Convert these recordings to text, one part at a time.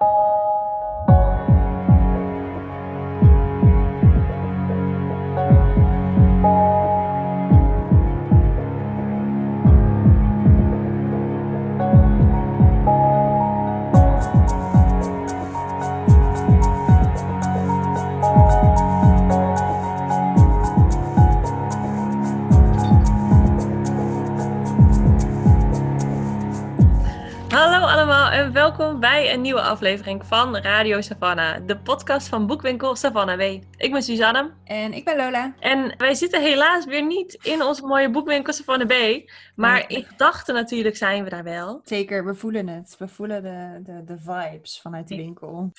you welkom bij een nieuwe aflevering van Radio Savannah, de podcast van boekwinkel Savannah W. Ik ben Suzanne En ik ben Lola. en wij zitten helaas weer niet in onze mooie boekwinkel Savannah B, maar Nee. in gedachten natuurlijk zijn we daar wel. Zeker, we voelen het. We voelen de, de, de vibes vanuit de winkel.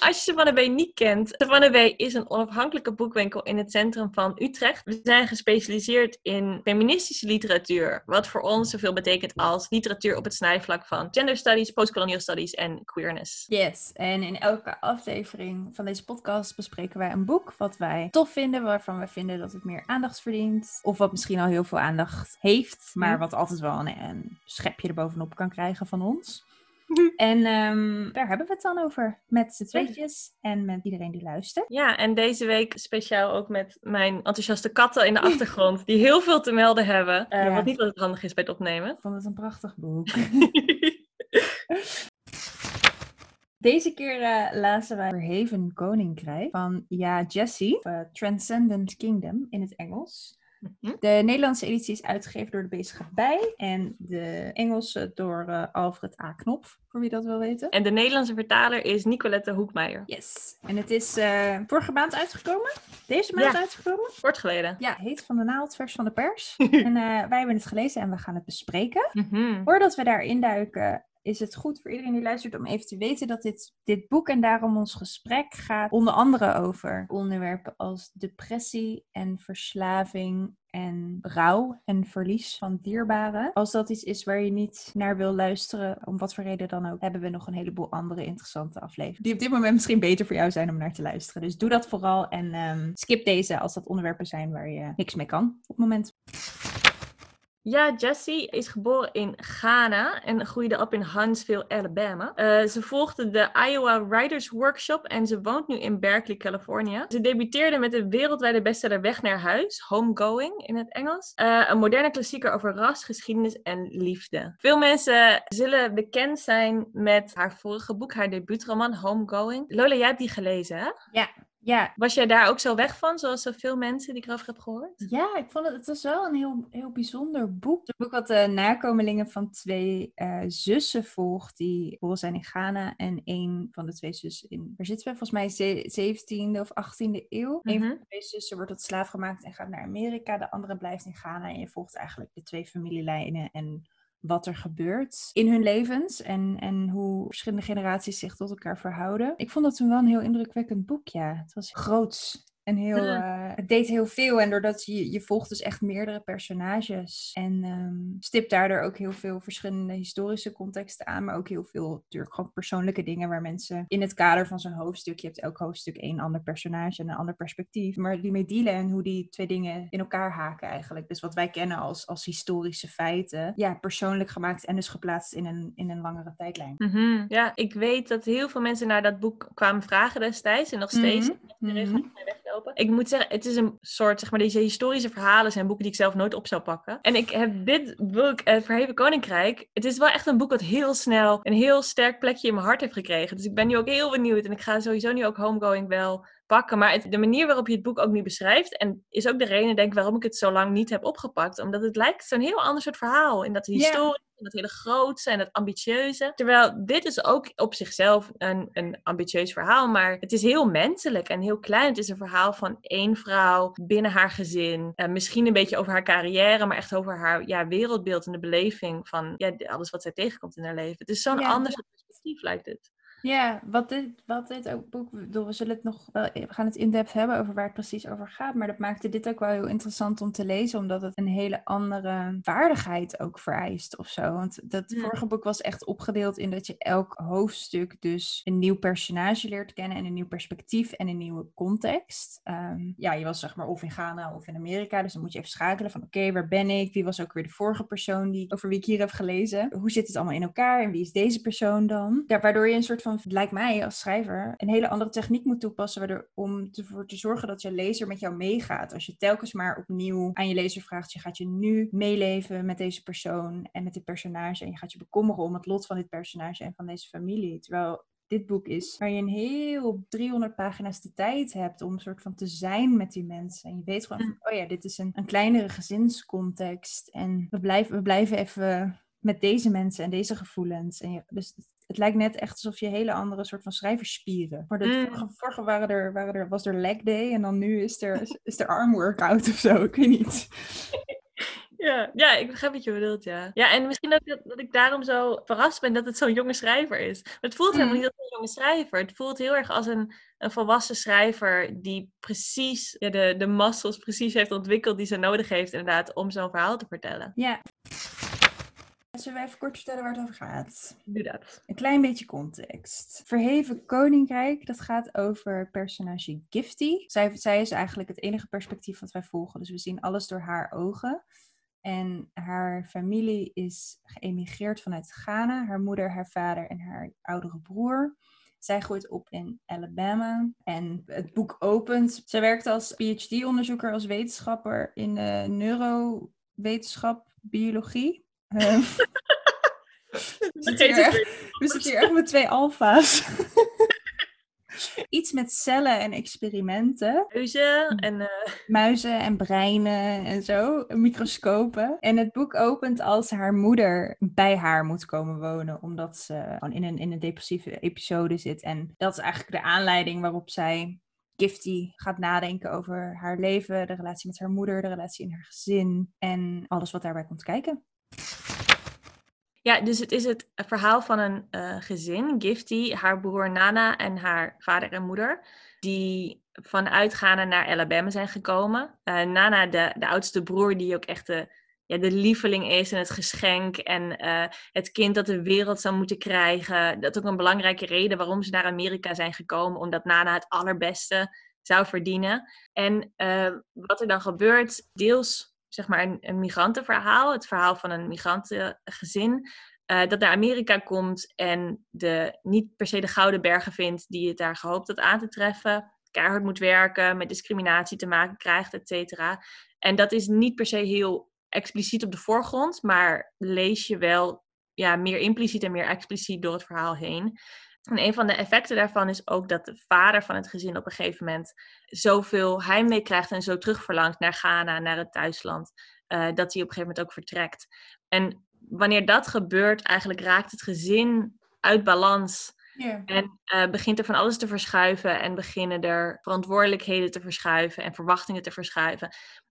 Als je Savannah B niet kent, Savannah B is een onafhankelijke boekwinkel in het centrum van Utrecht. We zijn gespecialiseerd in feministische literatuur, wat voor ons zoveel betekent als literatuur op het snijvlak van gender studies, postcolonial studies en queerness. Yes, en in elke aflevering van deze podcast bespreken wij een boek wat wij tof vinden, waarvan we vinden dat het meer aandacht verdient. Of wat misschien al heel veel aandacht heeft, maar Mhm. wat altijd wel een, een schepje erbovenop kan krijgen van ons. En ehm, daar hebben we het dan over. Met z'n tweetjes en met iedereen die luistert. Ja, en deze week speciaal ook met mijn enthousiaste katten in de achtergrond, die heel veel te melden hebben. eh, Ja. Wat niet altijd handig is bij het opnemen. Ik vond het een prachtig boek. Deze keer eh, lazen wij Verheven Koninkrijk van Ja Jessie, of, eh, Transcendent Kingdom in het Engels. Mhm. De Nederlandse editie is uitgegeven door de Bezige Bij en de Engelse door eh, Alfred A. Knopf, voor wie dat wil weten. En de Nederlandse vertaler is Nicolette Hoekmeijer. Yes, en het is eh, vorige maand uitgekomen. Deze maand Ja. uitgekomen. Kort geleden. Ja, heet Van de Naald, vers van de pers. en eh, wij hebben het gelezen en we gaan het bespreken. Mhm. Voordat we daarin duiken, is het goed voor iedereen die luistert om even te weten dat dit, dit boek en daarom ons gesprek gaat onder andere over onderwerpen als depressie en verslaving en rouw en verlies van dierbaren. Als dat iets is waar je niet naar wil luisteren, om wat voor reden dan ook, hebben we nog een heleboel andere interessante afleveringen. Die op dit moment misschien beter voor jou zijn om naar te luisteren. Dus doe dat vooral en ehm, skip deze als dat onderwerpen zijn waar je niks mee kan op het moment. Ja, Jessie is geboren in Ghana en groeide op in Huntsville, Alabama. Eh, ze volgde de Iowa Writers Workshop en ze woont nu in Berkeley, Californië. Ze debuteerde met de wereldwijde bestseller Weg naar huis, Homegoing in het Engels. Eh, een moderne klassieker over ras, geschiedenis en liefde. Veel mensen zullen bekend zijn met haar vorige boek, haar debuutroman Homegoing. Lola, jij hebt die gelezen, hè? Ja, Was jij daar ook zo weg van, zoals zoveel mensen die ik erover heb gehoord? Ja, ik vond het, het was wel een heel, heel bijzonder boek. Het boek wat de nakomelingen van twee eh, zussen volgt, die geboren zijn in Ghana. En een van de twee zussen in, waar zitten we? Volgens mij ze- 17e of 18e eeuw. Een van Mhm. de twee zussen wordt tot slaaf gemaakt en gaat naar Amerika. De andere blijft in Ghana. En je volgt eigenlijk de twee familielijnen en wat er gebeurt in hun levens en, en hoe verschillende generaties zich tot elkaar verhouden. Ik vond dat toen wel een heel indrukwekkend boek, ja. Het was groots en heel, Mm. eh, het deed heel veel en doordat je, je volgt dus echt meerdere personages en ehm, stipt daardoor ook heel veel verschillende historische contexten aan, maar ook heel veel natuurlijk gewoon persoonlijke dingen waar mensen in het kader van zo'n hoofdstuk, je hebt elk hoofdstuk één ander personage en een ander perspectief, maar die mee dealen en hoe die twee dingen in elkaar haken eigenlijk. Dus wat wij kennen als, als historische feiten, ja, persoonlijk gemaakt en dus geplaatst in een, in een langere tijdlijn. Mhm. Ja, ik weet dat heel veel mensen naar dat boek kwamen vragen destijds en nog steeds. Mhm. De Ik moet zeggen, het is een soort, zeg maar, deze historische verhalen zijn boeken die ik zelf nooit op zou pakken. En ik heb dit boek, Het Verheven Koninkrijk, het is wel echt een boek wat heel snel een heel sterk plekje in mijn hart heeft gekregen. Dus ik ben nu ook heel benieuwd en ik ga sowieso nu ook Homegoing wel pakken. Maar het- de manier waarop je het boek ook nu beschrijft, en is ook de reden, denk ik, waarom ik het zo lang niet heb opgepakt. Omdat het lijkt zo'n heel ander soort verhaal. In dat Ja. historie, en dat hele grootse en dat ambitieuze. Terwijl dit is ook op zichzelf een, een ambitieus verhaal, maar het is heel menselijk en heel klein. Het is een verhaal van één vrouw binnen haar gezin. Eh, misschien een beetje over haar carrière, maar echt over haar ja, wereldbeeld en de beleving van ja, alles wat zij tegenkomt in haar leven. Het is zo'n Ja. ander perspectief, lijkt het. Ja, wat dit, wat dit ook boek, we zullen het nog wel, we gaan het in-depth hebben over waar het precies over gaat, maar dat maakte dit ook wel heel interessant om te lezen, omdat het een hele andere vaardigheid ook vereist of zo. Want dat vorige boek was echt opgedeeld in dat je elk hoofdstuk dus een nieuw personage leert kennen en een nieuw perspectief en een nieuwe context. Ehm, ja, je was zeg maar of in Ghana of in Amerika, dus dan moet je even schakelen van oké, waar ben ik? Wie was ook weer de vorige persoon die, over wie ik hier heb gelezen? Hoe zit het allemaal in elkaar en wie is deze persoon dan? Ja, waardoor je een soort van lijkt mij als schrijver, een hele andere techniek moet toepassen waardoor, om ervoor te zorgen dat je lezer met jou meegaat. Als je telkens maar opnieuw aan je lezer vraagt, je gaat je nu meeleven met deze persoon en met dit personage en je gaat je bekommeren om het lot van dit personage en van deze familie. Terwijl dit boek is waar je een heel 300 pagina's de tijd hebt om een soort van te zijn met die mensen. En je weet gewoon, mm. oh ja, dit is een, een kleinere gezinscontext en we blijven, we blijven even met deze mensen en deze gevoelens. En je, dus het lijkt net echt alsof je hele andere soort van schrijversspieren. Maar de mm. vorige, vorige, waren er, waren er, was er leg day en dan nu is er, is er arm workout of zo. Ik weet niet. Ja, ja, ik begrijp wat je bedoelt, ja. Ja, en misschien dat, dat ik daarom zo verrast ben dat het zo'n jonge schrijver is. Maar het voelt helemaal mm. niet als een jonge schrijver. Het voelt heel erg als een, een volwassen schrijver die precies ja, de, de muscles precies heeft ontwikkeld die ze nodig heeft inderdaad om zo'n verhaal te vertellen. Ja. Zullen we even kort vertellen waar het over gaat? Doe dat. Een klein beetje context. Verheven Koninkrijk, dat gaat over personage Gifty. Zij, zij is eigenlijk het enige perspectief wat wij volgen. Dus we zien alles door haar ogen. En haar familie is geëmigreerd vanuit Ghana. Haar moeder, haar vader en haar oudere broer. Zij groeit op in Alabama en het boek opent. Zij werkt als PhD-onderzoeker, als wetenschapper in de neurowetenschap, biologie. Um, we, zitten hier echt, we zitten hier echt met twee alfa's. Iets met cellen en experimenten. Muizen en... Uh... Muizen en breinen en zo. Microscopen. En het boek opent als haar moeder bij haar moet komen wonen. Omdat ze gewoon in een, in een depressieve episode zit. En dat is eigenlijk de aanleiding waarop zij Gifty gaat nadenken over haar leven, de relatie met haar moeder, de relatie in haar gezin en alles wat daarbij komt kijken. Ja, dus het is het verhaal van een uh, gezin, Gifty, haar broer Nana en haar vader en moeder, die vanuit Ghana naar Alabama zijn gekomen. Uh, Nana, de, de oudste broer, die ook echt de, ja, de lieveling is en het geschenk en uh, het kind dat de wereld zou moeten krijgen. Dat is ook een belangrijke reden waarom ze naar Amerika zijn gekomen, omdat Nana het allerbeste zou verdienen. En wat er dan gebeurt, deels zeg maar een, een migrantenverhaal. Het verhaal van een migrantengezin. Uh, dat naar Amerika komt en de, niet per se de gouden bergen vindt die het daar gehoopt had aan te treffen. Keihard moet werken, met discriminatie te maken krijgt, et cetera. En dat is niet per se heel expliciet op de voorgrond, maar lees je wel ja, meer impliciet en meer expliciet door het verhaal heen. En een van de effecten daarvan is ook dat de vader van het gezin op een gegeven moment zoveel heimwee krijgt en zo terugverlangt naar Ghana, naar het thuisland, uh, dat hij op een gegeven moment ook vertrekt. En wanneer dat gebeurt, eigenlijk raakt het gezin uit balans. En uh, begint er van alles te verschuiven en beginnen er verantwoordelijkheden te verschuiven en verwachtingen te verschuiven.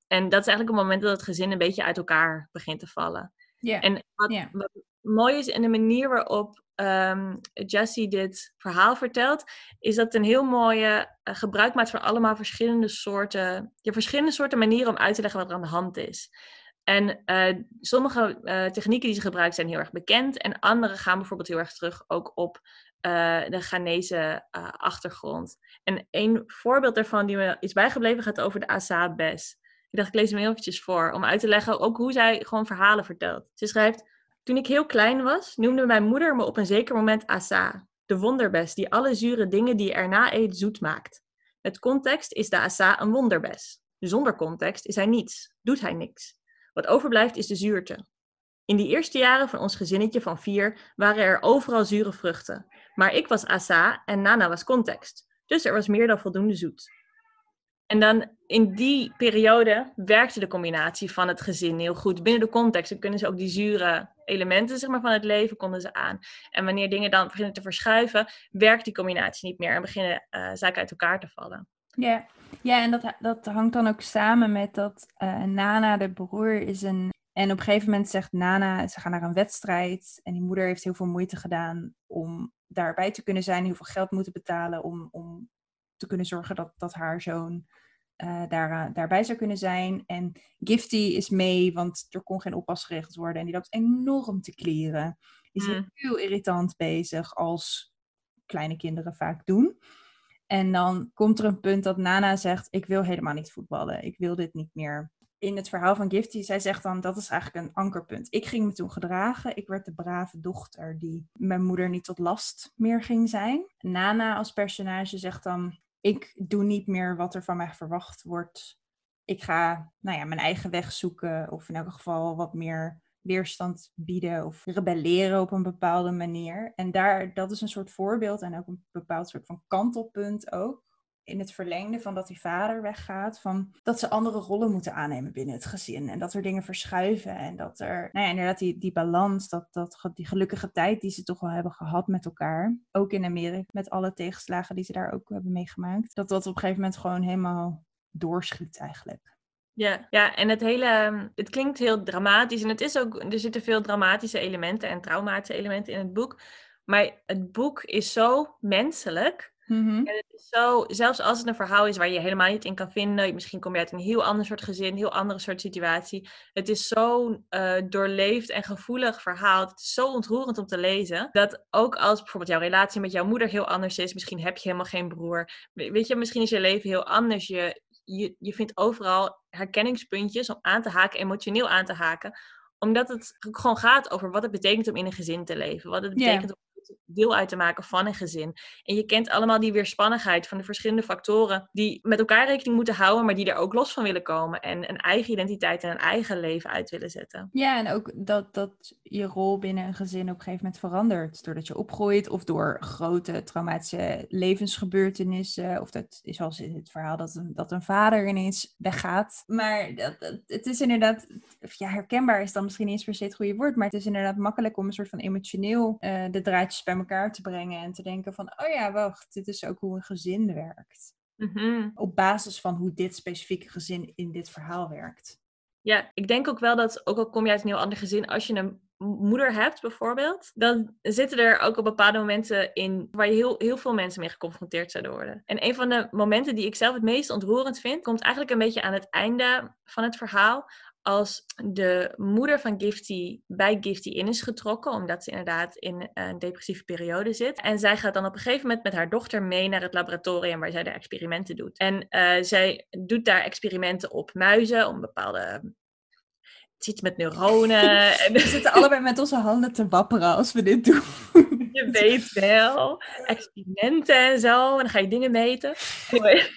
En dat is eigenlijk het moment dat het gezin een beetje uit elkaar begint te vallen. Yeah. En wat, wat mooi is in de manier waarop um, Jessie dit verhaal vertelt, is dat een heel mooie uh, gebruik maakt van allemaal verschillende soorten, ja, verschillende soorten manieren om uit te leggen wat er aan de hand is. En uh, sommige uh, technieken die ze gebruikt zijn heel erg bekend en andere gaan bijvoorbeeld heel erg terug ook op de Ghanese achtergrond. En een voorbeeld daarvan die me is bijgebleven gaat over de Asa-bes. Ik dacht, ik lees hem heel eventjes voor, om uit te leggen ook hoe zij gewoon verhalen vertelt. Ze schrijft, toen ik heel klein was, noemde mijn moeder me op een zeker moment Asa, de wonderbes die alle zure dingen die je erna eet zoet maakt. Met context is de Asa een wonderbes. Zonder context is hij niets, doet hij niks. Wat overblijft is de zuurte. In die eerste jaren van ons gezinnetje van vier waren er overal zure vruchten. Maar ik was Asa en Nana was context. Dus er was meer dan voldoende zoet. En dan in die periode werkte de combinatie van het gezin heel goed. Binnen de context kunnen ze ook die zure elementen zeg maar, van het leven konden ze aan. En wanneer dingen dan beginnen te verschuiven, werkt die combinatie niet meer en beginnen uh, zaken uit elkaar te vallen. Ja, ja en dat, dat hangt dan ook samen met dat uh, Nana, de broer, is een. En op een gegeven moment zegt Nana, ze gaan naar een wedstrijd. En die moeder heeft heel veel moeite gedaan om daarbij te kunnen zijn, heel veel geld moeten betalen om, om te kunnen zorgen dat, dat haar zoon uh, daar, daarbij zou kunnen zijn. En Gifty is mee, want er kon geen oppas geregeld worden. En die loopt enorm te kleren. Is mm. heel irritant bezig, als kleine kinderen vaak doen. En dan komt er een punt dat Nana zegt: Ik wil helemaal niet voetballen. Ik wil dit niet meer. In het verhaal van Gifty, zij zegt dan: Dat is eigenlijk een ankerpunt. Ik ging me toen gedragen. Ik werd de brave dochter die mijn moeder niet tot last meer ging zijn. Nana als personage zegt dan: Ik doe niet meer wat er van mij verwacht wordt. Ik ga nou ja, mijn eigen weg zoeken. Of in elk geval wat meer weerstand bieden of rebelleren op een bepaalde manier. En daar, dat is een soort voorbeeld en ook een bepaald soort van kantelpunt ook. In het verlengde van dat die vader weggaat, van dat ze andere rollen moeten aannemen binnen het gezin. En dat er dingen verschuiven. En dat er, nou ja, inderdaad, die, die balans, dat, dat, die gelukkige tijd die ze toch wel hebben gehad met elkaar. Ook in Amerika, met alle tegenslagen die ze daar ook hebben meegemaakt. Dat dat op een gegeven moment gewoon helemaal doorschiet eigenlijk. Ja, ja, en het hele, het klinkt heel dramatisch en het is ook, er zitten veel dramatische elementen en traumatische elementen in het boek. Maar het boek is zo menselijk. Mhm. En het is zo, zelfs als het een verhaal is waar je helemaal niet in kan vinden, misschien kom je uit een heel ander soort gezin, een heel andere soort situatie. Het is zo'n uh, doorleefd en gevoelig verhaal. Het is zo ontroerend om te lezen. Dat ook als bijvoorbeeld jouw relatie met jouw moeder heel anders is, misschien heb je helemaal geen broer. Weet je, misschien is je leven heel anders. Je, je, je vindt overal herkenningspuntjes om aan te haken, emotioneel aan te haken. Omdat het gewoon gaat over wat het betekent om in een gezin te leven. Wat het betekent om deel uit te maken van een gezin. En je kent allemaal die weerspannigheid van de verschillende factoren die met elkaar rekening moeten houden, maar die er ook los van willen komen en een eigen identiteit en een eigen leven uit willen zetten. Ja, en ook dat, dat je rol binnen een gezin op een gegeven moment verandert. Doordat je opgroeit of door grote traumatische levensgebeurtenissen. Of dat is zoals in het verhaal dat een, dat een vader ineens weggaat. Maar dat, het is inderdaad, herkenbaar is dan misschien niet eens per se het goede woord, maar het is inderdaad makkelijk om een soort van emotioneel uh, de bij elkaar te brengen en te denken van, oh ja, wacht, dit is ook hoe een gezin werkt. Mhm. Op basis van hoe dit specifieke gezin in dit verhaal werkt. Ja, ik denk ook wel dat, ook al kom je uit een heel ander gezin, als je een moeder hebt bijvoorbeeld, dan zitten er ook op bepaalde momenten in waar je heel, heel veel mensen mee geconfronteerd zouden worden. En een van de momenten die ik zelf het meest ontroerend vind, komt eigenlijk een beetje aan het einde van het verhaal als de moeder van Gifty bij Gifty in is getrokken, omdat ze inderdaad in een depressieve periode zit. En zij gaat dan op een gegeven moment met haar dochter mee naar het laboratorium waar zij de experimenten doet. En uh, zij doet daar experimenten op muizen om bepaalde iets met neuronen. en we zitten allebei met onze handen te wapperen als we dit doen. Je weet wel, experimenten en zo, en dan ga je dingen meten.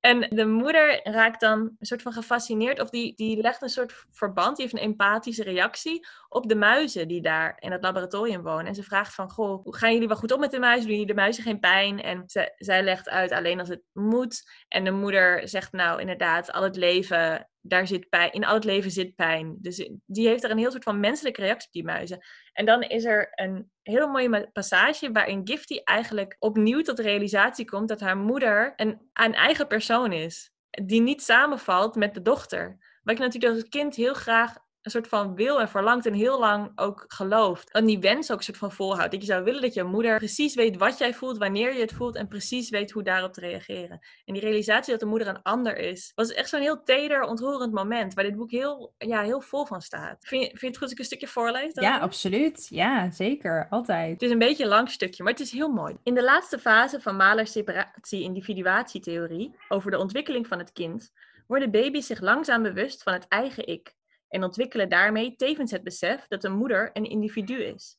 En de moeder raakt dan een soort van gefascineerd, of die, die legt een soort verband, die heeft een empathische reactie op de muizen die daar in het laboratorium wonen. En ze vraagt van, goh, gaan jullie wel goed op met de muizen? Doen jullie de muizen geen pijn? En zij legt uit alleen als het moet. En de moeder zegt, nou inderdaad, al het leven daar zit pijn, in al het leven zit pijn. Dus die heeft er een heel soort van menselijke reactie op die muizen. En dan is er een hele mooie passage waarin Gifty eigenlijk opnieuw tot de realisatie komt dat haar moeder een, een eigen persoon is. Die niet samenvalt met de dochter. Wat ik natuurlijk als kind heel graag een soort van wil en verlangt en heel lang ook gelooft. En die wens ook een soort van volhoudt. Dat je zou willen dat je moeder precies weet wat jij voelt, wanneer je het voelt en precies weet hoe daarop te reageren. En die realisatie dat de moeder een ander is, was echt zo'n heel teder, ontroerend moment waar dit boek heel, ja, heel vol van staat. Vind je, vind je het goed als ik een stukje voorlees? Ja, absoluut. Ja, zeker. Altijd. Het is een beetje een lang stukje, maar het is heel mooi. In de laatste fase van Mahler's separatie-individuatietheorie over de ontwikkeling van het kind worden baby's zich langzaam bewust van het eigen ik en ontwikkelen daarmee tevens het besef dat een moeder een individu is.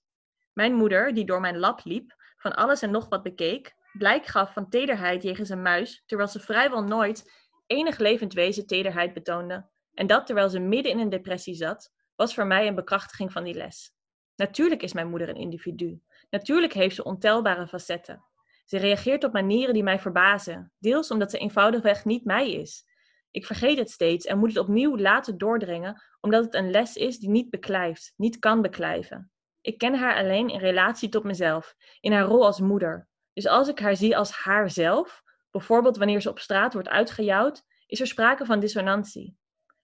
Mijn moeder, die door mijn lab liep, van alles en nog wat bekeek, blijk gaf van tederheid jegens een muis, terwijl ze vrijwel nooit enig levend wezen tederheid betoonde. En dat terwijl ze midden in een depressie zat, was voor mij een bekrachtiging van die les. Natuurlijk is mijn moeder een individu. Natuurlijk heeft ze ontelbare facetten. Ze reageert op manieren die mij verbazen, deels omdat ze eenvoudigweg niet mij is. Ik vergeet het steeds en moet het opnieuw laten doordringen, omdat het een les is die niet beklijft, niet kan beklijven. Ik ken haar alleen in relatie tot mezelf, in haar rol als moeder. Dus als ik haar zie als haarzelf, bijvoorbeeld wanneer ze op straat wordt uitgejouwd, is er sprake van dissonantie.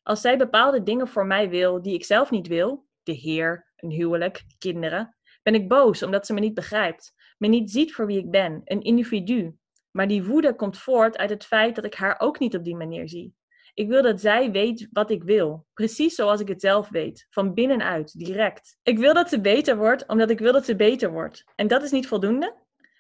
Als zij bepaalde dingen voor mij wil die ik zelf niet wil, de heer, een huwelijk, kinderen, ben ik boos omdat ze me niet begrijpt. me niet ziet voor wie ik ben, een individu. Maar die woede komt voort uit het feit dat ik haar ook niet op die manier zie. Ik wil dat zij weet wat ik wil, precies zoals ik het zelf weet, van binnenuit, direct. Ik wil dat ze beter wordt, omdat ik wil dat ze beter wordt. En dat is niet voldoende?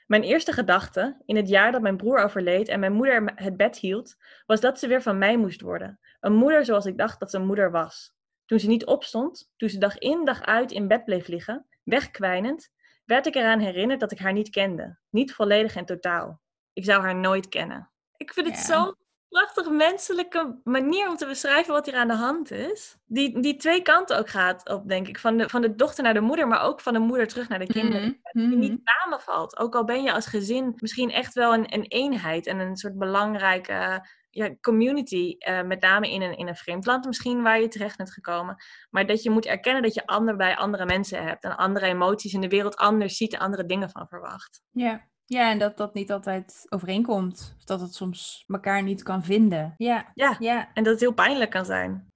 Mijn eerste gedachte, in het jaar dat mijn broer overleed en mijn moeder het bed hield, was dat ze weer van mij moest worden. Een moeder zoals ik dacht dat ze een moeder was. Toen ze niet opstond, toen ze dag in dag uit in bed bleef liggen, wegkwijnend, werd ik eraan herinnerd dat ik haar niet kende. Niet volledig en totaal. Ik zou haar nooit kennen. Ik vind het Ja. zo'n prachtig menselijke manier om te beschrijven wat hier aan de hand is. Die, die twee kanten ook gaat op, denk ik. Van de, van de dochter naar de moeder, maar ook van de moeder terug naar de kinderen. Mhm, Die mhm. niet samenvalt. Ook al ben je als gezin misschien echt wel een, een eenheid en een soort belangrijke ja, community. eh, met name in een, in een vreemd land misschien waar je terecht bent gekomen. Maar dat je moet erkennen dat je ander bij andere mensen hebt. En andere emoties in de wereld anders ziet en andere dingen van verwacht. Ja. Ja, en dat dat niet altijd overeenkomt. Of dat het soms elkaar niet kan vinden. Ja, Ja, ja. en dat het heel pijnlijk kan zijn.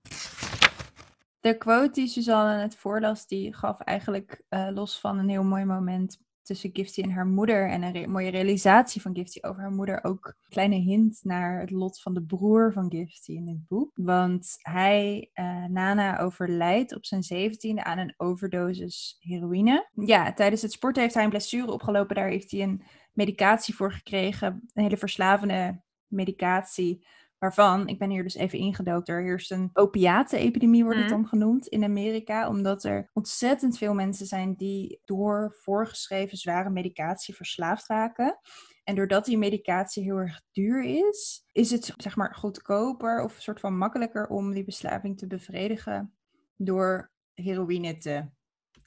De quote die Suzanne net voorlas, die gaf eigenlijk eh, los van een heel mooi moment tussen Gifty en haar moeder en een re- mooie realisatie van Gifty over haar moeder ook een kleine hint naar het lot van de broer van Gifty in dit boek. Want hij, eh, Nana, overlijdt op zijn zeventiende aan een overdosis heroïne. Ja, tijdens het sporten heeft hij een blessure opgelopen. Daar heeft hij een medicatie voor gekregen, een hele verslavende medicatie. Waarvan, ik ben hier dus even ingedoken, er heerst een opiatenepidemie, wordt het Mhm. dan genoemd, in Amerika. Omdat er ontzettend veel mensen zijn die door voorgeschreven zware medicatie verslaafd raken. En doordat die medicatie heel erg duur is, is het zeg maar goedkoper of een soort van makkelijker om die verslaving te bevredigen door heroïne te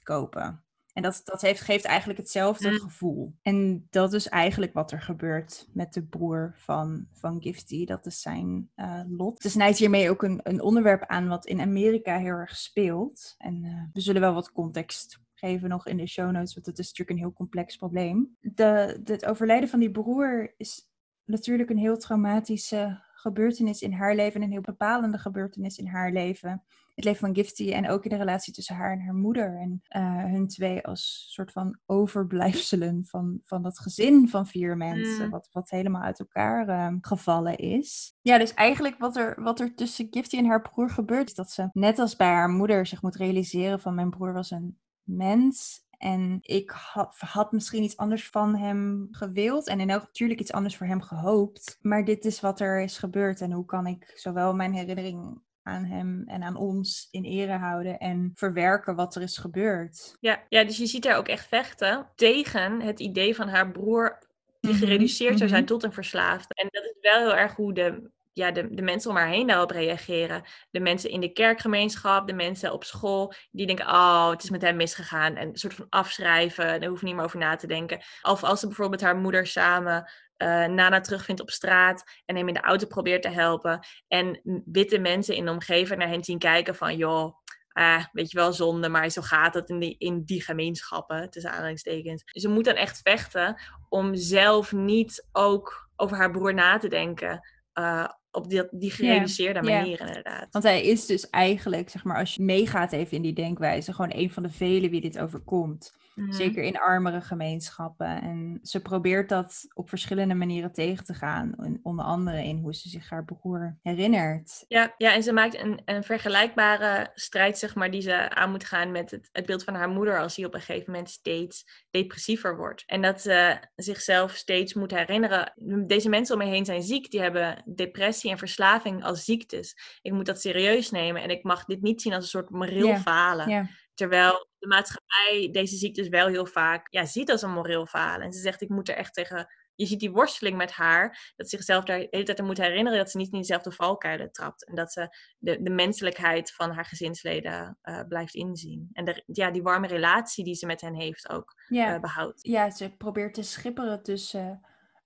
kopen. En dat, dat heeft, geeft eigenlijk hetzelfde Mm. gevoel. En dat is eigenlijk wat er gebeurt met de broer van, van Gifty. Dat is zijn eh, lot. Ze snijdt hiermee ook een, een onderwerp aan wat in Amerika heel erg speelt. En eh, we zullen wel wat context geven nog in de show notes, want het is natuurlijk een heel complex probleem. De, de- het overlijden van die broer is natuurlijk een heel traumatische gebeurtenis in haar leven en een heel bepalende gebeurtenis in haar leven het leven van Gifty en ook in de relatie tussen haar en haar moeder. En eh, hun twee als soort van overblijfselen van, van dat gezin van vier mensen, Mm. wat, wat helemaal uit elkaar eh, gevallen is. Ja, dus eigenlijk wat er, wat er tussen Gifty en haar broer gebeurt, is dat ze net als bij haar moeder zich moet realiseren van mijn broer was een mens. En ik had, had misschien iets anders van hem gewild. En in elk natuurlijk iets anders voor hem gehoopt. Maar dit is wat er is gebeurd. En hoe kan ik zowel mijn herinnering aan hem en aan ons in ere houden en verwerken wat er is gebeurd. Ja, ja, dus je ziet haar ook echt vechten tegen het idee van haar broer die Mhm, gereduceerd zou zijn mhm. tot een verslaafde. En dat is wel heel erg hoe de, ja, de, de mensen om haar heen daarop reageren. De mensen in de kerkgemeenschap, de mensen op school, die denken, oh, het is met hem misgegaan. En een soort van afschrijven, daar hoef niet meer over na te denken. Of als ze bijvoorbeeld haar moeder samen eh, Nana terugvindt op straat en hem in de auto probeert te helpen. En witte mensen in de omgeving naar hen zien kijken van, joh, ah, weet je wel, zonde, maar zo gaat het in die, in die gemeenschappen, tussen aanhalingstekens. Ze moet dan echt vechten om zelf niet ook over haar broer na te denken. eh, op die, die gereduceerde manier, inderdaad. Want hij is dus eigenlijk, zeg maar, als je meegaat even in die denkwijze, gewoon een van de velen wie dit overkomt. Mhm. Zeker in armere gemeenschappen. En ze probeert dat op verschillende manieren tegen te gaan. Onder andere in hoe ze zich haar broer herinnert. Ja, ja, en ze maakt een, een vergelijkbare strijd, zeg maar, die ze aan moet gaan met het, het beeld van haar moeder als die op een gegeven moment steeds depressiever wordt. En dat ze zichzelf steeds moet herinneren. Deze mensen om me heen zijn ziek, die hebben depressie en verslaving als ziektes. Ik moet dat serieus nemen en ik mag dit niet zien als een soort moreel Ja, falen. Terwijl de maatschappij deze ziektes wel heel vaak ja, ziet als een moreel falen. En ze zegt, ik moet er echt tegen... Je ziet die worsteling met haar, dat ze zichzelf daar de hele tijd aan moet herinneren dat ze niet in diezelfde valkuilen trapt. En dat ze de, de menselijkheid van haar gezinsleden eh, blijft inzien. En de, ja, die warme relatie die ze met hen heeft ook ja. eh, behoudt. ja, ze probeert te schipperen tussen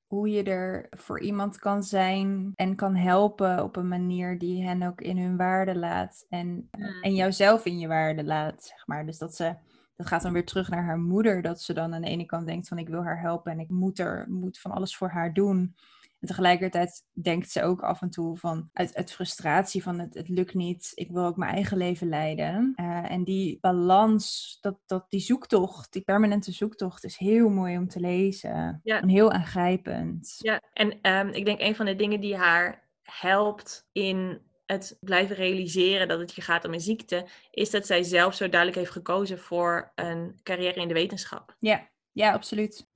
hoe je er voor iemand kan zijn en kan helpen op een manier die hen ook in hun waarde laat. En, Mm. en jouzelf in je waarde laat, zeg maar. Dus dat ze, dat gaat dan weer terug naar haar moeder, dat ze dan aan de ene kant denkt van ik wil haar helpen en ik moet er, moet van alles voor haar doen. En tegelijkertijd denkt ze ook af en toe van uit, uit frustratie van het, het lukt niet, ik wil ook mijn eigen leven leiden. Uh, en die balans, dat, dat, die zoektocht, die permanente zoektocht is heel mooi om te lezen. Ja. En heel aangrijpend. Ja, en um, ik denk een van de dingen die haar helpt in het blijven realiseren dat het je gaat om een ziekte, is dat zij zelf zo duidelijk heeft gekozen voor een carrière in de wetenschap. Ja, ja, absoluut.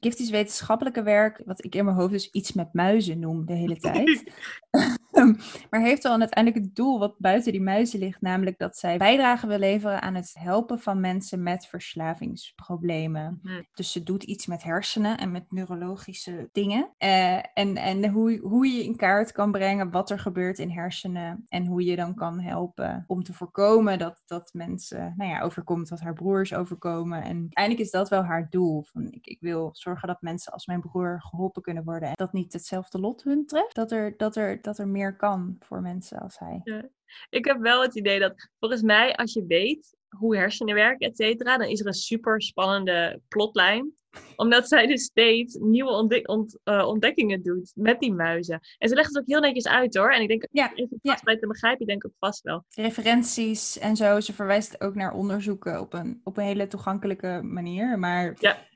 Giftisch wetenschappelijke werk, wat ik in mijn hoofd dus iets met muizen noem de hele tijd. Maar heeft wel uiteindelijk het doel wat buiten die muizen ligt, namelijk dat zij bijdrage wil leveren aan het helpen van mensen met verslavingsproblemen. Hm. Dus ze doet iets met hersenen en met neurologische dingen. Eh, en en hoe, hoe je in kaart kan brengen wat er gebeurt in hersenen en hoe je dan kan helpen om te voorkomen dat, dat mensen, nou ja, overkomt wat haar broers overkomen. En uiteindelijk is dat wel haar doel. Van, ik, ik wil zorgen dat mensen als mijn broer geholpen kunnen worden en dat niet hetzelfde lot hun treft. Dat er, dat er, dat er meer kan voor mensen als hij. Ja. Ik heb wel het idee dat volgens mij, als je weet hoe hersenen werken, et cetera, dan is er een super spannende plotlijn. Omdat zij dus steeds nieuwe ontdek ont uh, ontdekkingen doet met die muizen. En ze legt het ook heel netjes uit hoor. En ik denk, ja, even vast ja. bij te begrijpen, ik denk ook vast wel. Referenties en zo. Ze verwijst ook naar onderzoeken op een, op een hele toegankelijke manier. Maar Ja.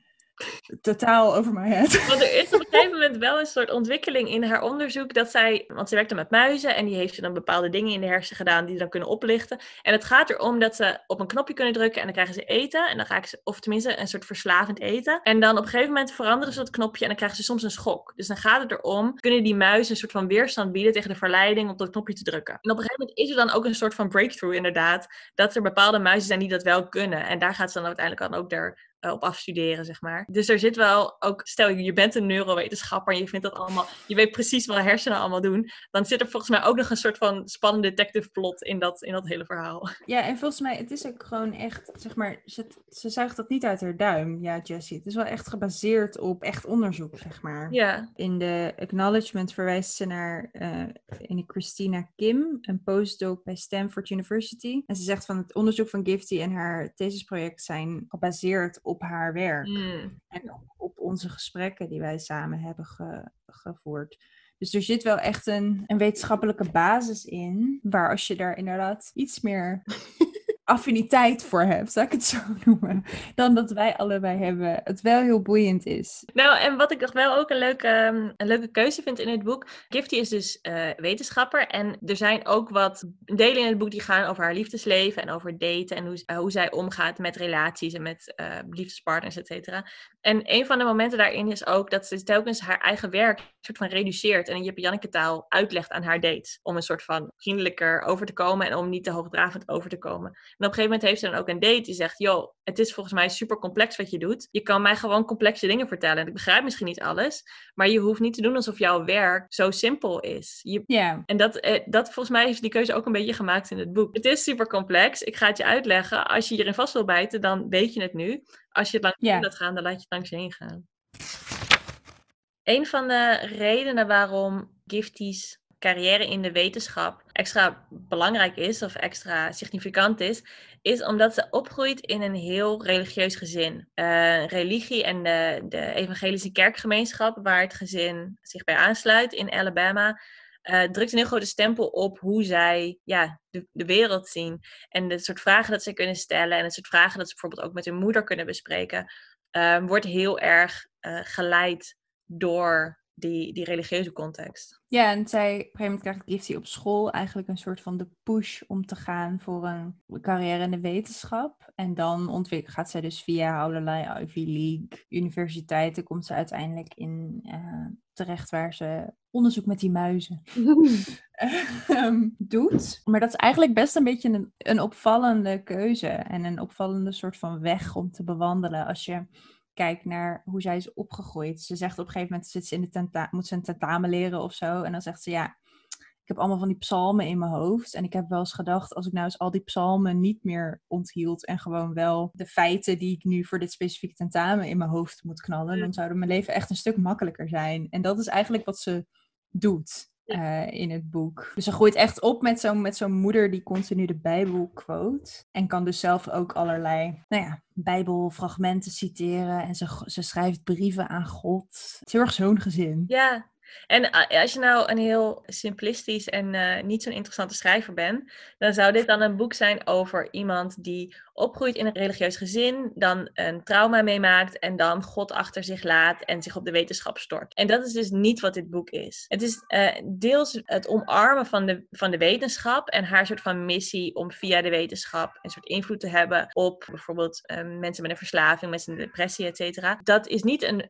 Totaal over mijn head. Want er is op een gegeven moment wel een soort ontwikkeling in haar onderzoek dat zij, want ze werkte met muizen en die heeft ze dan bepaalde dingen in de hersenen gedaan die dan kunnen oplichten. En het gaat erom dat ze op een knopje kunnen drukken en dan krijgen ze eten en dan ik ze, of tenminste een soort verslavend eten. En dan op een gegeven moment veranderen ze dat knopje en dan krijgen ze soms een schok. Dus dan gaat het erom, kunnen die muizen een soort van weerstand bieden tegen de verleiding om dat knopje te drukken. En op een gegeven moment is er dan ook een soort van breakthrough inderdaad, dat er bepaalde muizen zijn die dat wel kunnen. En daar gaat ze dan uiteindelijk dan ook er uh, op afstuderen, zeg maar. Dus er zit wel ook, stel je, bent een neurowetenschapper en je vindt dat allemaal, je weet precies wat hersenen allemaal doen, dan zit er volgens mij ook nog een soort van spannende detective plot in dat, in dat hele verhaal. Ja, en volgens mij, het is ook gewoon echt, zeg maar, ze, ze zuigt dat niet uit haar duim, ja, Jessie. Het is wel echt gebaseerd op echt onderzoek, zeg maar. Ja. In de acknowledgement verwijst ze naar uh, in Christina Kim, een postdoc bij Stanford University. En ze zegt van het onderzoek van Gifty en haar thesisproject zijn gebaseerd op haar werk. Mm. En op onze gesprekken die wij samen hebben ge gevoerd. Dus er zit wel echt een, een wetenschappelijke basis in, waar als je daar inderdaad iets meer affiniteit voor hebt, zou ik het zo noemen, dan dat wij allebei hebben, het wel heel boeiend is. Nou, en wat ik nog wel ook een leuke, um, een leuke keuze vind in het boek, Gifty is dus uh, wetenschapper en er zijn ook wat delen in het boek die gaan over haar liefdesleven en over daten en hoe, uh, hoe zij omgaat met relaties en met uh, liefdespartners, et cetera. En een van de momenten daarin is ook dat ze telkens haar eigen werk een soort van reduceert en in Jip Janneke taal uitlegt aan haar dates. Om een soort van vriendelijker over te komen en om niet te hoogdravend over te komen. En op een gegeven moment heeft ze dan ook een date die zegt, joh, het is volgens mij super complex wat je doet. Je kan mij gewoon complexe dingen vertellen. En ik begrijp misschien niet alles, maar je hoeft niet te doen alsof jouw werk zo simpel is. Je... Yeah. En dat, eh, dat volgens mij heeft die keuze ook een beetje gemaakt in het boek. Het is super complex. Ik ga het je uitleggen. Als je hierin vast wil bijten, dan weet je het nu. Als je het langs laat gaan, dan laat je het langs heen gaan. Een van de redenen waarom Gifties carrière in de wetenschap extra belangrijk is of extra significant is, is omdat ze opgroeit in een heel religieus gezin. Uh, religie en de, de evangelische kerkgemeenschap, waar het gezin zich bij aansluit in Alabama, uh, drukt een heel grote stempel op hoe zij ja, de, de wereld zien. En de soort vragen dat ze kunnen stellen en het soort vragen dat ze bijvoorbeeld ook met hun moeder kunnen bespreken, uh, wordt heel erg uh, geleid door die, die religieuze context. Ja, en zij, op een gegeven moment krijgt Gifty op school eigenlijk een soort van de push om te gaan voor een carrière in de wetenschap. En dan gaat zij dus via allerlei Ivy League universiteiten, komt ze uiteindelijk in uh, terecht waar ze onderzoek met die muizen um, doet. Maar dat is eigenlijk best een beetje een, een opvallende keuze en een opvallende soort van weg om te bewandelen als je kijkt naar hoe zij is opgegroeid. Ze zegt op een gegeven moment zit ze in de tenta moet ze een tentamen leren of zo. En dan zegt ze ja, ik heb allemaal van die psalmen in mijn hoofd. En ik heb wel eens gedacht, als ik nou eens al die psalmen niet meer onthield en gewoon wel de feiten die ik nu voor dit specifieke tentamen in mijn hoofd moet knallen, dan zou mijn leven echt een stuk makkelijker zijn. En dat is eigenlijk wat ze doet. Eh, in het boek. Dus ze groeit echt op met zo'n met zo'n moeder die continu de Bijbel quote. En kan dus zelf ook allerlei, nou ja, Bijbelfragmenten citeren. En ze, ze schrijft brieven aan God. Het is heel erg zo'n gezin. Ja, en als je nou een heel simplistisch en uh, niet zo'n interessante schrijver bent, dan zou dit dan een boek zijn over iemand die opgroeit in een religieus gezin, dan een trauma meemaakt en dan God achter zich laat en zich op de wetenschap stort. En dat is dus niet wat dit boek is. Het is uh, deels het omarmen van de, van de wetenschap en haar soort van missie om via de wetenschap een soort invloed te hebben op bijvoorbeeld mensen met een verslaving, mensen met een depressie, et cetera. Dat is niet een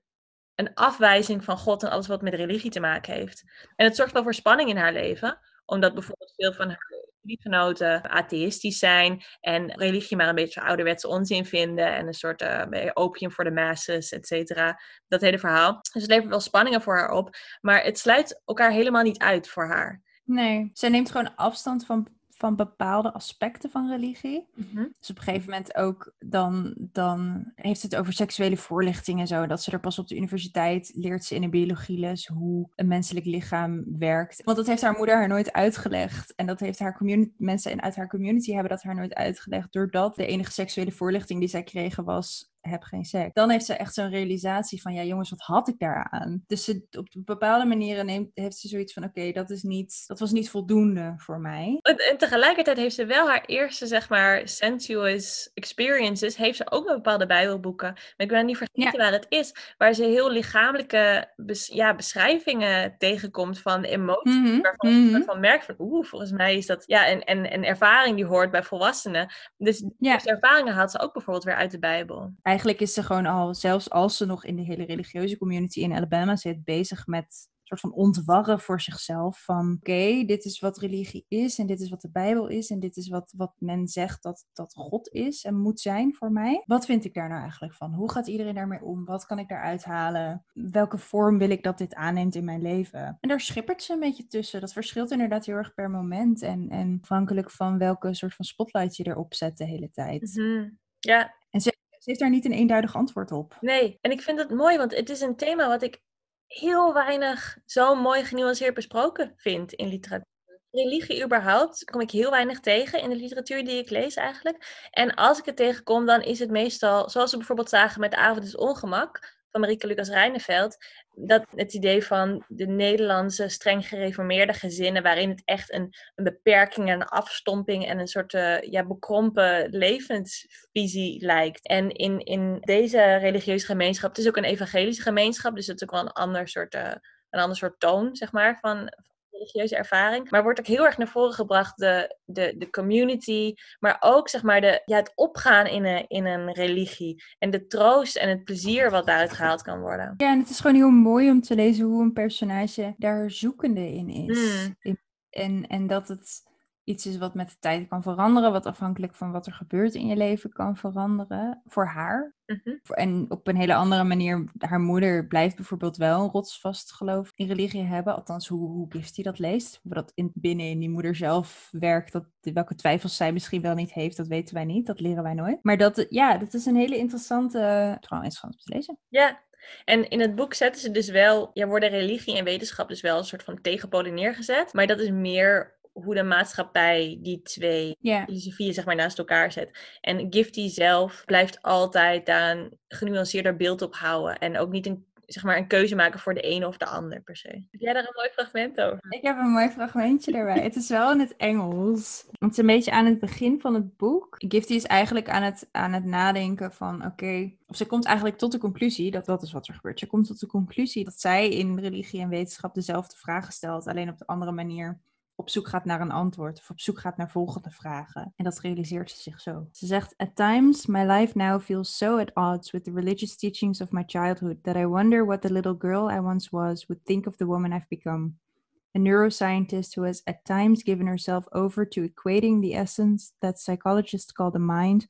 een afwijzing van God en alles wat met religie te maken heeft. En het zorgt wel voor spanning in haar leven, omdat bijvoorbeeld veel van haar liefgenoten atheïstisch zijn en religie maar een beetje ouderwetse onzin vinden en een soort uh, opium voor de masses, et cetera. Dat hele verhaal. Dus het levert wel spanningen voor haar op, maar het sluit elkaar helemaal niet uit voor haar. Nee, zij neemt gewoon afstand van van bepaalde aspecten van religie. Mhm. Dus op een gegeven moment ook dan, dan heeft het over seksuele voorlichting en zo. Dat ze er pas op de universiteit leert ze in een biologieles hoe een menselijk lichaam werkt. Want dat heeft haar moeder haar nooit uitgelegd. En dat heeft haar community, mensen uit haar community hebben dat haar nooit uitgelegd. Doordat de enige seksuele voorlichting die zij kregen was heb geen seks. Dan heeft ze echt zo'n realisatie van, ja jongens, wat had ik daaraan? Dus ze, op bepaalde manieren neemt, heeft ze zoiets van, oké, dat is niet, dat was niet voldoende voor mij. En, tegelijkertijd heeft ze wel haar eerste, zeg maar, sensuous experiences, heeft ze ook met bepaalde bijbelboeken. Maar ik ben niet vergeten waar het is, waar ze heel lichamelijke ja, beschrijvingen tegenkomt van de emoties, mm waarvan, mm -hmm. merkt van, oeh, volgens mij is dat, ja, en, en, en ervaring die hoort bij volwassenen. Dus ja. die ervaringen haalt ze ook bijvoorbeeld weer uit de Bijbel eigenlijk is ze gewoon al, zelfs als ze nog in de hele religieuze community in Alabama zit, bezig met een soort van ontwarren voor zichzelf. Van oké, dit is wat religie is en dit is wat de Bijbel is en dit is wat, wat men zegt dat, dat God is en moet zijn voor mij. Wat vind ik daar nou eigenlijk van? Hoe gaat iedereen daarmee om? Wat kan ik daaruit halen? Welke vorm wil ik dat dit aanneemt in mijn leven? En daar schippert ze een beetje tussen. Dat verschilt inderdaad heel erg per moment en, en afhankelijk van welke soort van spotlight je erop zet de hele tijd. Mm Ja, en ze heeft daar niet een eenduidig antwoord op. Nee, en ik vind het mooi, want het is een thema wat ik heel weinig zo mooi genuanceerd besproken vind in literatuur. Religie überhaupt kom ik heel weinig tegen in de literatuur die ik lees eigenlijk. En als ik het tegenkom, dan is het meestal, zoals we bijvoorbeeld zagen met De Avond is Ongemak, Marieke Lucas Rijneveld. Dat het idee van de Nederlandse streng gereformeerde gezinnen, waarin het echt een, een beperking en een afstomping en een soort uh, ja, bekrompen levensvisie lijkt. En in, in deze religieuze gemeenschap, het is ook een evangelische gemeenschap, dus het is ook wel een ander soort, uh, een ander soort toon, zeg maar, van, religieuze ervaring. Maar wordt ook heel erg naar voren gebracht de, de, de community, maar ook zeg maar de, ja, het opgaan in een, in een religie. En de troost en het plezier wat daaruit gehaald kan worden. Ja, en het is gewoon heel mooi om te lezen hoe een personage daar zoekende in is. Mm. En, en dat het iets is wat met de tijd kan veranderen, wat afhankelijk van wat er gebeurt in je leven kan veranderen voor haar. Mhm. En op een hele andere manier, haar moeder blijft bijvoorbeeld wel een rotsvast geloof in religie hebben, althans hoe, hoe Gifty dat leest. Hoe dat in, binnen in die moeder zelf werkt, dat, welke twijfels zij misschien wel niet heeft, dat weten wij niet, dat leren wij nooit. Maar dat, ja, dat is een hele interessante, trouwens interessant om te lezen. Ja, en in het boek zetten ze dus wel, ja, worden religie en wetenschap dus wel een soort van tegenpolen neergezet. Maar dat is meer hoe de maatschappij die twee yeah. filosofieën zeg maar naast elkaar zet. En Gifty zelf blijft altijd daar een genuanceerder beeld op houden. En ook niet een, zeg maar, een keuze maken voor de ene of de ander per se. Heb jij daar een mooi fragment over? Ik heb een mooi fragmentje erbij. het is wel in het Engels. Het is een beetje aan het begin van het boek. Gifty is eigenlijk aan het, aan het nadenken van oké... of ze komt eigenlijk tot de conclusie, dat dat is wat er gebeurt. Ze komt tot de conclusie dat zij in religie en wetenschap dezelfde vragen stelt, alleen op de andere manier op zoek gaat naar een antwoord of op zoek gaat naar volgende vragen. En dat realiseert ze zich zo. Ze zegt: At times, my life now feels so at odds with the religious teachings of my childhood that I wonder what the little girl I once was would think of the woman I've become. A neuroscientist who has at times given herself over to equating the essence that psychologists call the mind,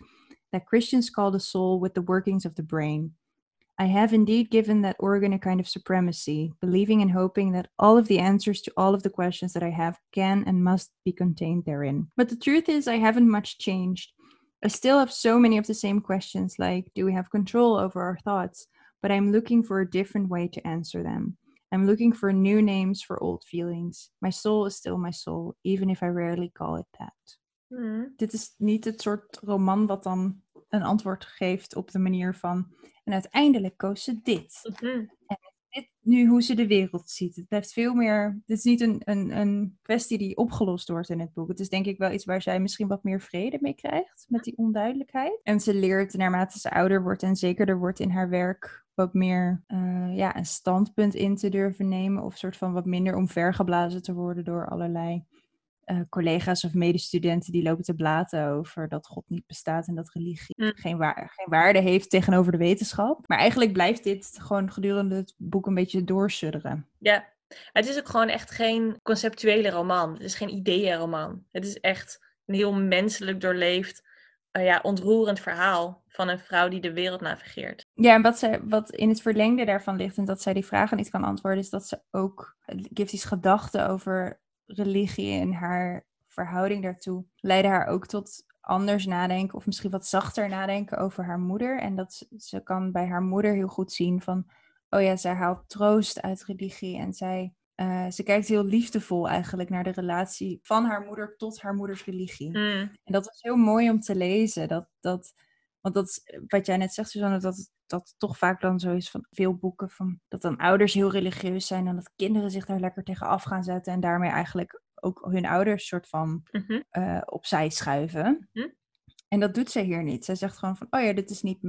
that Christians call the soul, with the workings of the brain. I have indeed given that organ a kind of supremacy, believing and hoping that all of the answers to all of the questions that I have can and must be contained therein. But the truth is, I haven't much changed. I still have so many of the same questions, like do we have control over our thoughts? But I'm looking for a different way to answer them. I'm looking for new names for old feelings. My soul is still my soul, even if I rarely call it that. Hmm. Dit is niet het soort roman wat dan een antwoord geeft op de manier van. En uiteindelijk koos ze dit. Mhm. dit nu hoe ze de wereld ziet. Het blijft veel meer. Het is niet een, een, een kwestie die opgelost wordt in het boek. Het is denk ik wel iets waar zij misschien wat meer vrede mee krijgt. Met die onduidelijkheid. En ze leert naarmate ze ouder wordt en zekerder wordt in haar werk. Wat meer eh, ja, een standpunt in te durven nemen. Of soort van wat minder omvergeblazen te worden door allerlei eh, collega's of medestudenten die lopen te blaten over dat God niet bestaat en dat religie Mm. geen, waar- geen waarde heeft tegenover de wetenschap. Maar eigenlijk blijft dit gewoon gedurende het boek een beetje doorsudderen. Ja, het is ook gewoon echt geen conceptuele roman. Het is geen ideeënroman. Het is echt een heel menselijk doorleefd, eh, ja, ontroerend verhaal van een vrouw die de wereld navigeert. Ja, en wat, zij, wat in het verlengde daarvan ligt en dat zij die vragen niet kan antwoorden, is dat ze ook Gifty's gedachten over religie en haar verhouding daartoe leiden haar ook tot anders nadenken of misschien wat zachter nadenken over haar moeder. En dat ze, ze kan bij haar moeder heel goed zien van, oh ja, zij haalt troost uit religie en zij, eh, ze kijkt heel liefdevol eigenlijk naar de relatie van haar moeder tot haar moeders religie. Hmm. En dat was heel mooi om te lezen. Dat, dat, want dat is eh, wat jij net zegt, Suzanne, dat dat toch vaak dan zo is van veel boeken. Van, dat dan ouders heel religieus zijn en dat kinderen zich daar lekker tegen af gaan zetten. En daarmee eigenlijk ook hun ouders soort van eh, opzij schuiven. Mhm. En dat doet zij hier niet. Zij zegt gewoon van, oh ja, dit is niet...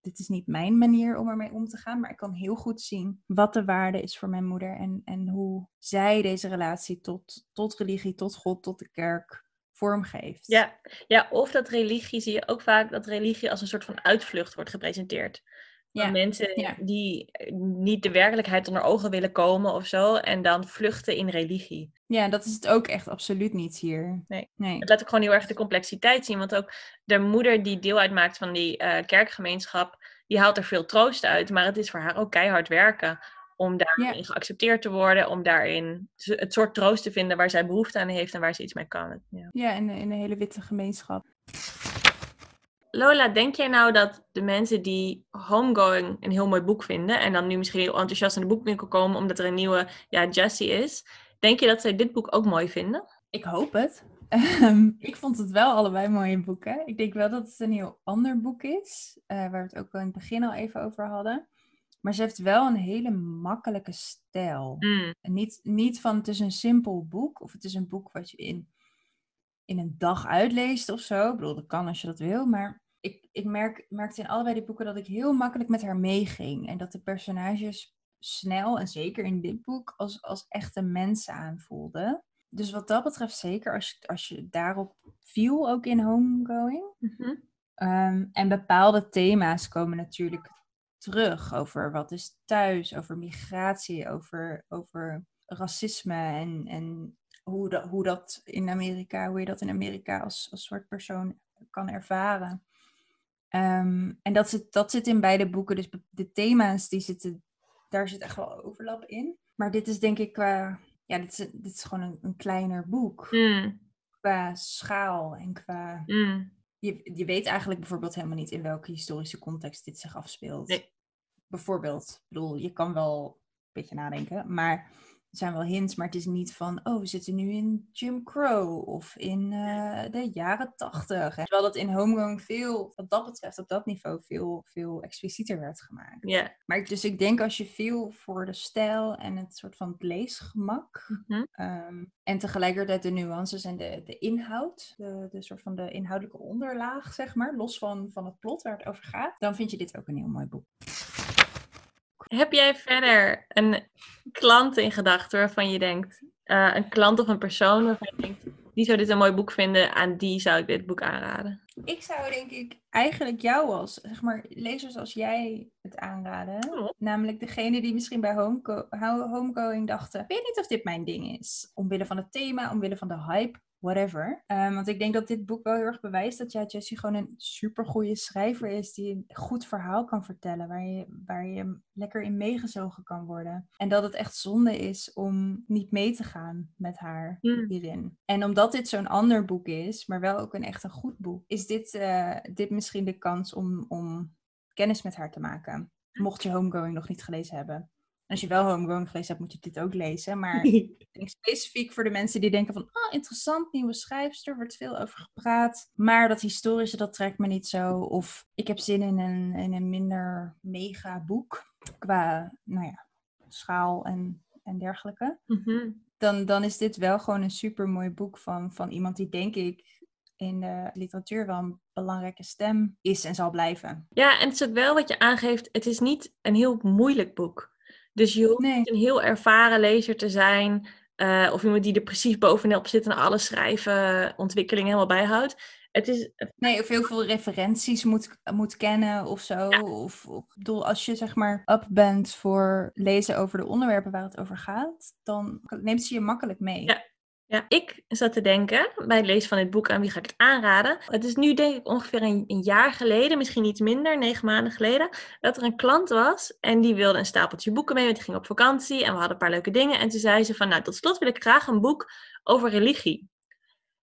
Dit is niet mijn manier om ermee om te gaan, maar ik kan heel goed zien wat de waarde is voor mijn moeder en, en hoe zij deze relatie tot, tot religie, tot God, tot de kerk vormgeeft. Ja. ja, of dat religie zie je ook vaak dat religie als een soort van uitvlucht wordt gepresenteerd. Van Ja, mensen ja. die eh, niet de werkelijkheid onder ogen willen komen of zo, en dan vluchten in religie. Ja, dat is het ook echt absoluut niet hier. Nee. nee. Het laat ook gewoon heel erg de complexiteit zien. Want ook de moeder die deel uitmaakt van die eh, kerkgemeenschap, die haalt er veel troost uit. Maar het is voor haar ook keihard werken om daarin geaccepteerd te worden. Om daarin het soort troost te vinden waar zij behoefte aan heeft en waar ze iets mee kan. Ja. Ja, in, in een hele witte gemeenschap. Lola, denk jij nou dat de mensen die Homegoing een heel mooi boek vinden en dan nu misschien heel enthousiast in de boekwinkel komen omdat er een nieuwe ja, Jessie is, denk je dat zij dit boek ook mooi vinden? Ik hoop het. Ehm, ik vond het wel allebei mooie boeken. Ik denk wel dat het een heel ander boek is, eh, waar we het ook wel in het begin al even over hadden. Maar ze heeft wel een hele makkelijke stijl. Mm, En niet, niet van het is een simpel boek of het is een boek wat je in, in een dag uitleest of zo. Ik bedoel, dat kan als je dat wil, maar ik, ik merk, merkte in allebei die boeken dat ik heel makkelijk met haar meeging. En dat de personages snel, en zeker in dit boek, als, als echte mensen aanvoelden. Dus wat dat betreft zeker, als je, als je daarop viel, ook in Homegoing. mhm. Ehm, en bepaalde thema's komen natuurlijk terug over wat is thuis, over migratie, over, over racisme en, en hoe, dat, hoe dat in Amerika, hoe je dat in Amerika als, als soort persoon kan ervaren. Ehm, en dat zit, dat zit in beide boeken. Dus de thema's, die zitten, daar zit echt wel overlap in. Maar dit is denk ik qua, ja, dit is, dit is gewoon een, een kleiner boek. Mm, Qua schaal en qua mm. je, je weet eigenlijk bijvoorbeeld helemaal niet in welke historische context dit zich afspeelt. Nee. Bijvoorbeeld, ik bedoel, je kan wel een beetje nadenken, maar er zijn wel hints, maar het is niet van, oh, we zitten nu in Jim Crow of in eh, de jaren tachtig. Terwijl dat in Homegrown veel, wat dat betreft, op dat niveau veel, veel explicieter werd gemaakt. Ja. Maar dus ik denk als je veel voor de stijl en het soort van het leesgemak Mhm. Ehm, en tegelijkertijd de nuances en de, de inhoud, de, de soort van de inhoudelijke onderlaag, zeg maar, los van, van het plot waar het over gaat, dan vind je dit ook een heel mooi boek. Heb jij verder een klant in gedachten waarvan je denkt, eh, een klant of een persoon waarvan je denkt, die zou dit een mooi boek vinden, aan die zou ik dit boek aanraden? Ik zou denk ik eigenlijk jou als, zeg maar, lezers als jij het aanraden. Oh. Namelijk degene die misschien bij Homeco- Ho- Homegoing dachten, ik weet niet of dit mijn ding is. Omwille van het thema, omwille van de hype, whatever. Ehm, want ik denk dat dit boek wel heel erg bewijst dat jij, Jessie, gewoon een supergoeie schrijver is die een goed verhaal kan vertellen, waar je, waar je lekker in meegezogen kan worden. En dat het echt zonde is om niet mee te gaan met haar Hmm. hierin. En omdat dit zo'n ander boek is, maar wel ook een echt een goed boek, is dit, eh, dit misschien de kans om, om kennis met haar te maken. Mocht je Homegoing nog niet gelezen hebben. Als je wel Homegrown gelezen hebt, moet je dit ook lezen. Maar ik denk specifiek voor de mensen die denken van... Oh, interessant, nieuwe schrijfster, wordt veel over gepraat. Maar dat historische, dat trekt me niet zo. Of ik heb zin in een, in een minder mega boek. Qua, nou ja, schaal en, en dergelijke. Mhm. Dan, dan is dit wel gewoon een super mooi boek van, van iemand die, denk ik, in de literatuur wel een belangrijke stem is en zal blijven. Ja, en het is ook wel wat je aangeeft, het is niet een heel moeilijk boek. Dus je hoeft Nee. een heel ervaren lezer te zijn. eh, of iemand die er precies bovenop zit en alle schrijven, ontwikkelingen helemaal bijhoudt. Het is, Nee, of heel veel referenties moet, moet kennen of zo. Of, bedoel, als je zeg maar up bent voor lezen over de onderwerpen waar het over gaat, dan neemt ze je makkelijk mee. Ja. Ja, ik zat te denken bij het lezen van dit boek aan wie ga ik het aanraden. Het is nu denk ik ongeveer een, een jaar geleden, misschien iets minder, negen maanden geleden, dat er een klant was en die wilde een stapeltje boeken mee, want die ging op vakantie en we hadden een paar leuke dingen. En toen zei ze van, nou tot slot wil ik graag een boek over religie.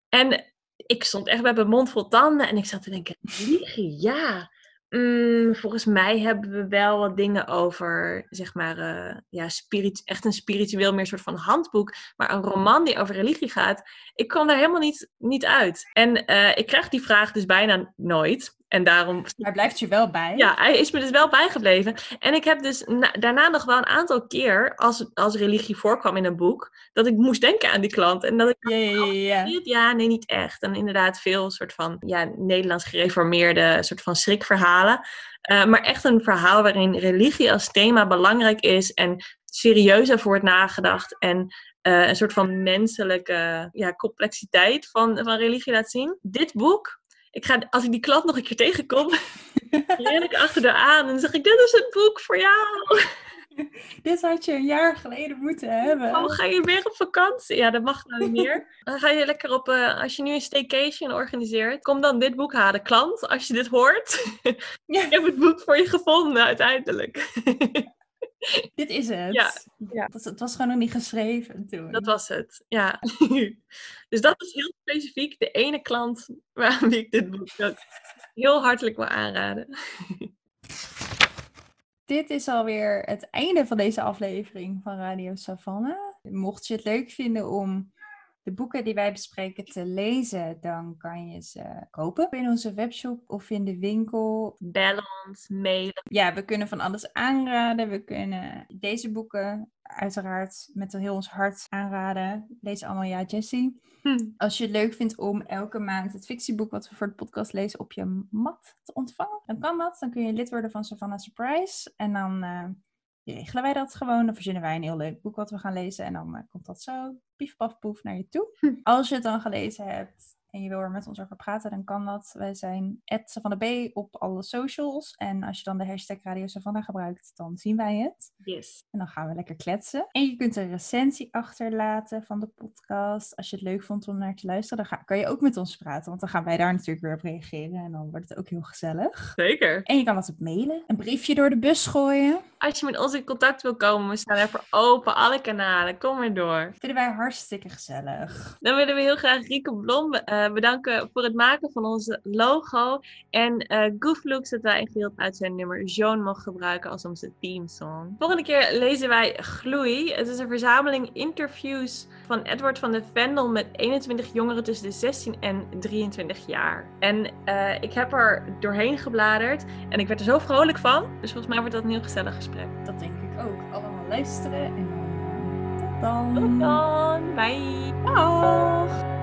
En ik stond echt bij mijn mond vol tanden en ik zat te denken, religie, ja. Mm, volgens mij hebben we wel wat dingen over, zeg maar, eh, ja, spirit, echt een spiritueel meer soort van handboek. Maar een roman die over religie gaat, ik kwam daar helemaal niet, niet uit. En eh, ik krijg die vraag dus bijna nooit. En daarom Hij blijft je wel bij. ja, hij is me dus wel bijgebleven. En ik heb dus na- daarna nog wel een aantal keer, als, als religie voorkwam in een boek, dat ik moest denken aan die klant. En dat ik Ja, ja, nee, niet echt. En inderdaad veel soort van ja, Nederlands gereformeerde soort van schrikverhalen. Eh, maar echt een verhaal waarin religie als thema belangrijk is en serieus over wordt nagedacht. En eh, een soort van menselijke ja, complexiteit van, van religie laat zien. Dit boek, ik ga, als ik die klant nog een keer tegenkom, ren ik achter haar aan en zeg ik, dit is het boek voor jou. Dit had je een jaar geleden moeten hebben. Oh, ga je weer op vakantie? Ja, dat mag nou niet meer. Dan ga je lekker op, eh, als je nu een staycation organiseert, kom dan dit boek halen. Klant, als je dit hoort, Ja. ik heb het boek voor je gevonden uiteindelijk. Dit is het. Ja, ja. Dat, het was gewoon nog niet geschreven toen. dat was het, ja. dus dat is heel specifiek de ene klant wie ik dit boek heel hartelijk wil aanraden. Dit is alweer het einde van deze aflevering van Radio Savanne. Mocht je het leuk vinden om de boeken die wij bespreken te lezen, dan kan je ze kopen in onze webshop of in de winkel. Bellen ons, mailen. Ja, we kunnen van alles aanraden. We kunnen deze boeken uiteraard met heel ons hart aanraden. Lees allemaal Ja Jessie. Hm. Als je het leuk vindt om elke maand het fictieboek wat we voor de podcast lezen op je mat te ontvangen, dan kan dat. Dan kun je lid worden van Savannah Surprise. En dan eh, regelen wij dat gewoon. Dan verzinnen wij een heel leuk boek wat we gaan lezen. En dan eh, komt dat zo pief paf poef naar je toe. Hm. Als je het dan gelezen hebt en je wil er met ons over praten, dan kan dat. Wij zijn Savannah B op alle socials. En als je dan de hashtag Radio Savannah gebruikt, dan zien wij het. Yes. En dan gaan we lekker kletsen. En je kunt een recensie achterlaten van de podcast. Als je het leuk vond om naar te luisteren, dan ga, kan je ook met ons praten. Want dan gaan wij daar natuurlijk weer op reageren. En dan wordt het ook heel gezellig. Zeker. En je kan wat op mailen. Een briefje door de bus gooien. Als je met ons in contact wil komen, we staan er voor open, alle kanalen. Kom maar door. Vinden wij hartstikke gezellig. Dan willen we heel graag Rieke Blom eh, bedanken voor het maken van onze logo. En eh Gooflooks dat wij in uit zijn nummer Joan mogen gebruiken als onze themesong. Volgende keer lezen wij Gloei. Het is een verzameling interviews van Edward van de Vendel met 21 jongeren tussen de 16 en 23 jaar. En eh, ik heb er doorheen gebladerd en ik werd er zo vrolijk van. Dus volgens mij wordt dat een heel gezellig gesprek. Dat denk ik ook. Allemaal luisteren. En dan... Tot dan. Tot dan. Bye. Dag.